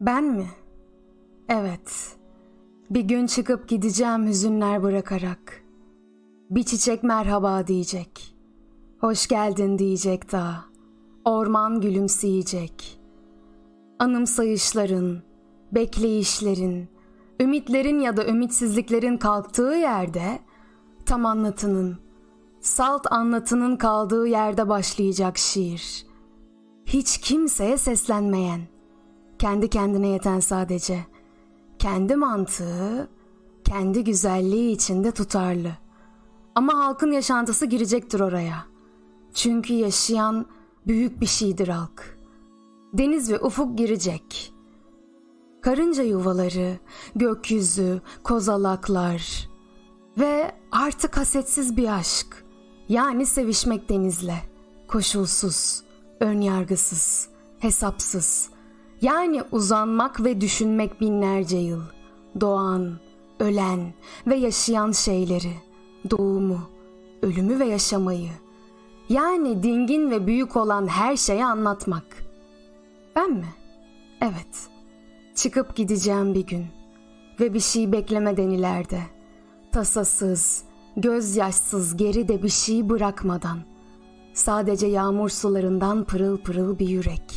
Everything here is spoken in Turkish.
Ben mi? Evet. Bir gün çıkıp gideceğim hüzünler bırakarak. Bir çiçek merhaba diyecek. Hoş geldin diyecek daha. Orman gülümseyecek. Anımsayışların, bekleyişlerin, ümitlerin ya da ümitsizliklerin kalktığı yerde tam anlatının, salt anlatının kaldığı yerde başlayacak şiir. Hiç kimseye seslenmeyen, kendi kendine yeten sadece. Kendi mantığı, kendi güzelliği içinde tutarlı. Ama halkın yaşantısı girecektir oraya. Çünkü yaşayan büyük bir şeydir halk. Deniz ve ufuk girecek. Karınca yuvaları, gökyüzü, kozalaklar ve artık hasetsiz bir aşk. Yani sevişmek denizle. Koşulsuz, önyargısız, hesapsız. Yani uzanmak ve düşünmek binlerce yıl. Doğan, ölen ve yaşayan şeyleri, doğumu, ölümü ve yaşamayı. Yani dingin ve büyük olan her şeyi anlatmak. Ben mi? Evet. Çıkıp gideceğim bir gün ve bir şey beklemeden ileride. Tasasız, gözyaşsız geride bir şey bırakmadan. Sadece yağmur sularından pırıl pırıl bir yürek.''